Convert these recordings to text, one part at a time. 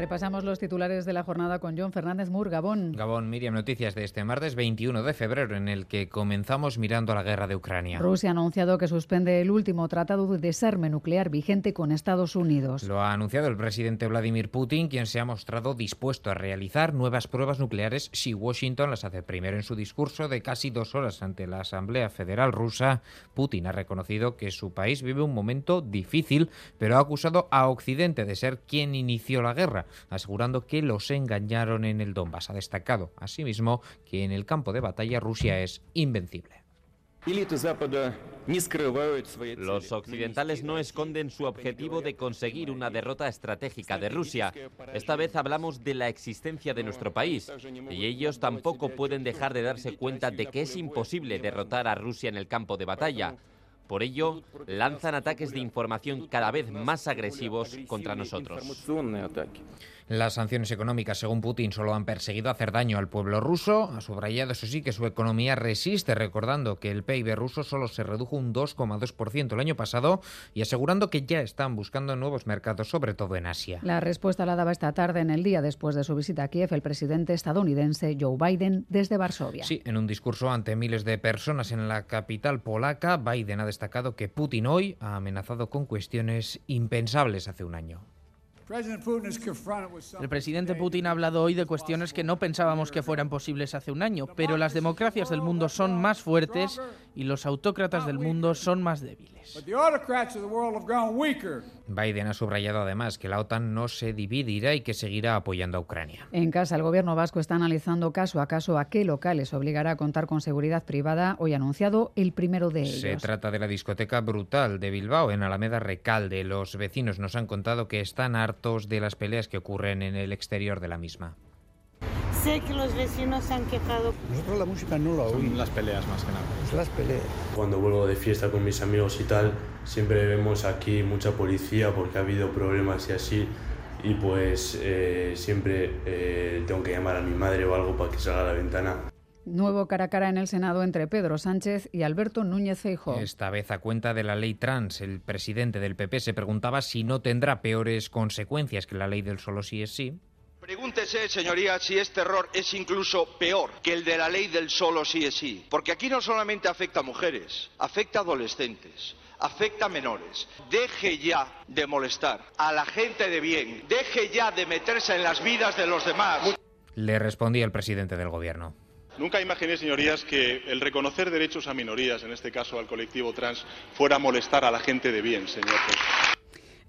Repasamos los titulares de la jornada con John Fernández Mur, Gabón. Gabón, Miriam, noticias de este martes 21 de febrero, en el que comenzamos mirando la guerra de Ucrania. Rusia ha anunciado que suspende el último tratado de desarme nuclear vigente con Estados Unidos. Lo ha anunciado el presidente Vladimir Putin, quien se ha mostrado dispuesto a realizar nuevas pruebas nucleares si Washington las hace primero. En su discurso de casi dos horas ante la Asamblea Federal rusa, Putin ha reconocido que su país vive un momento difícil, pero ha acusado a Occidente de ser quien inició la guerra asegurando que los engañaron en el Donbass. Ha destacado asimismo que en el campo de batalla Rusia es invencible. Los occidentales no esconden su objetivo de conseguir una derrota estratégica de Rusia. Esta vez hablamos de la existencia de nuestro país y ellos tampoco pueden dejar de darse cuenta de que es imposible derrotar a Rusia en el campo de batalla. Por ello, lanzan ataques de información cada vez más agresivos contra nosotros. Las sanciones económicas, según Putin, solo han perseguido hacer daño al pueblo ruso. Ha subrayado, eso sí, que su economía resiste, recordando que el PIB ruso solo se redujo un 2,2% el año pasado y asegurando que ya están buscando nuevos mercados, sobre todo en Asia. La respuesta la daba esta tarde, en el día después de su visita a Kiev, el presidente estadounidense Joe Biden desde Varsovia. Sí, en un discurso ante miles de personas en la capital polaca, Biden ha destacado que Putin hoy ha amenazado con cuestiones impensables hace un año. El presidente Putin ha hablado hoy de cuestiones que no pensábamos que fueran posibles hace un año, pero las democracias del mundo son más fuertes y los autócratas del mundo son más débiles. Biden ha subrayado además que la OTAN no se dividirá y que seguirá apoyando a Ucrania. En casa, el gobierno vasco está analizando caso a caso a qué locales obligará a contar con seguridad privada. Hoy anunciado el primero de ellos. Se trata de la discoteca Brutal de Bilbao, en Alameda Recalde. Los vecinos nos han contado que están hartos de las peleas que ocurren en el exterior de la misma. Sé que los vecinos se han quejado. Nosotros la música no la oímos. las peleas más que nada. Las peleas. Cuando vuelvo de fiesta con mis amigos y tal, siempre vemos aquí mucha policía porque ha habido problemas y así. Y pues eh, siempre eh, tengo que llamar a mi madre o algo para que salga a la ventana. Nuevo cara a cara en el Senado entre Pedro Sánchez y Alberto Núñez Feijóo. Esta vez a cuenta de la ley trans, el presidente del PP se preguntaba si no tendrá peores consecuencias que la ley del solo sí es sí. Pregúntese, señoría, si este error es incluso peor que el de la ley del solo sí es sí. Porque aquí no solamente afecta a mujeres, afecta a adolescentes, afecta a menores. Deje ya de molestar a la gente de bien, deje ya de meterse en las vidas de los demás. Le respondía el presidente del gobierno. Nunca imaginé, señorías, que el reconocer derechos a minorías, en este caso al colectivo trans, fuera a molestar a la gente de bien, señor.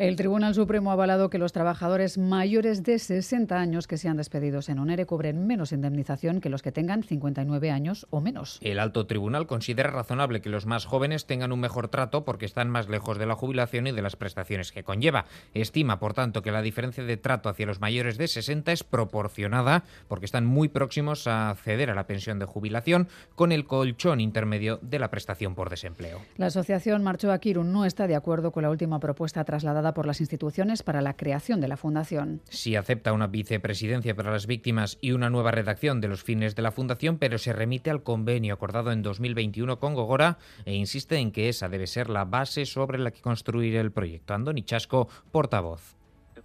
El Tribunal Supremo ha avalado que los trabajadores mayores de 60 años que sean despedidos en ONERE cubren menos indemnización que los que tengan 59 años o menos. El alto tribunal considera razonable que los más jóvenes tengan un mejor trato porque están más lejos de la jubilación y de las prestaciones que conlleva. Estima, por tanto, que la diferencia de trato hacia los mayores de 60 es proporcionada porque están muy próximos a acceder a la pensión de jubilación con el colchón intermedio de la prestación por desempleo. La asociación Marchó a Kirun no está de acuerdo con la última propuesta trasladada por las instituciones para la creación de la fundación. Sí acepta una vicepresidencia para las víctimas y una nueva redacción de los fines de la fundación, pero se remite al convenio acordado en 2021 con Gogora e insiste en que esa debe ser la base sobre la que construir el proyecto. Andoni Chasco, portavoz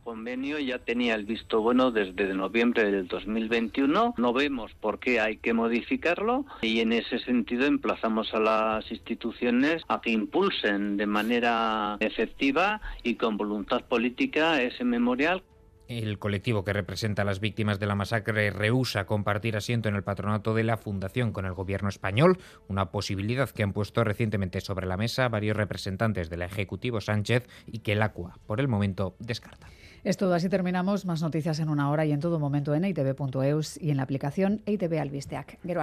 convenio ya tenía el visto bueno desde noviembre del 2021. No vemos por qué hay que modificarlo y en ese sentido emplazamos a las instituciones a que impulsen de manera efectiva y con voluntad política ese memorial. El colectivo que representa a las víctimas de la masacre rehúsa compartir asiento en el patronato de la Fundación con el gobierno español, una posibilidad que han puesto recientemente sobre la mesa varios representantes del Ejecutivo Sánchez y que el ACUA, por el momento, descarta. Es todo, así terminamos. Más noticias en una hora y en todo momento en itv.eus y en la aplicación ITV Albisteac. Gero.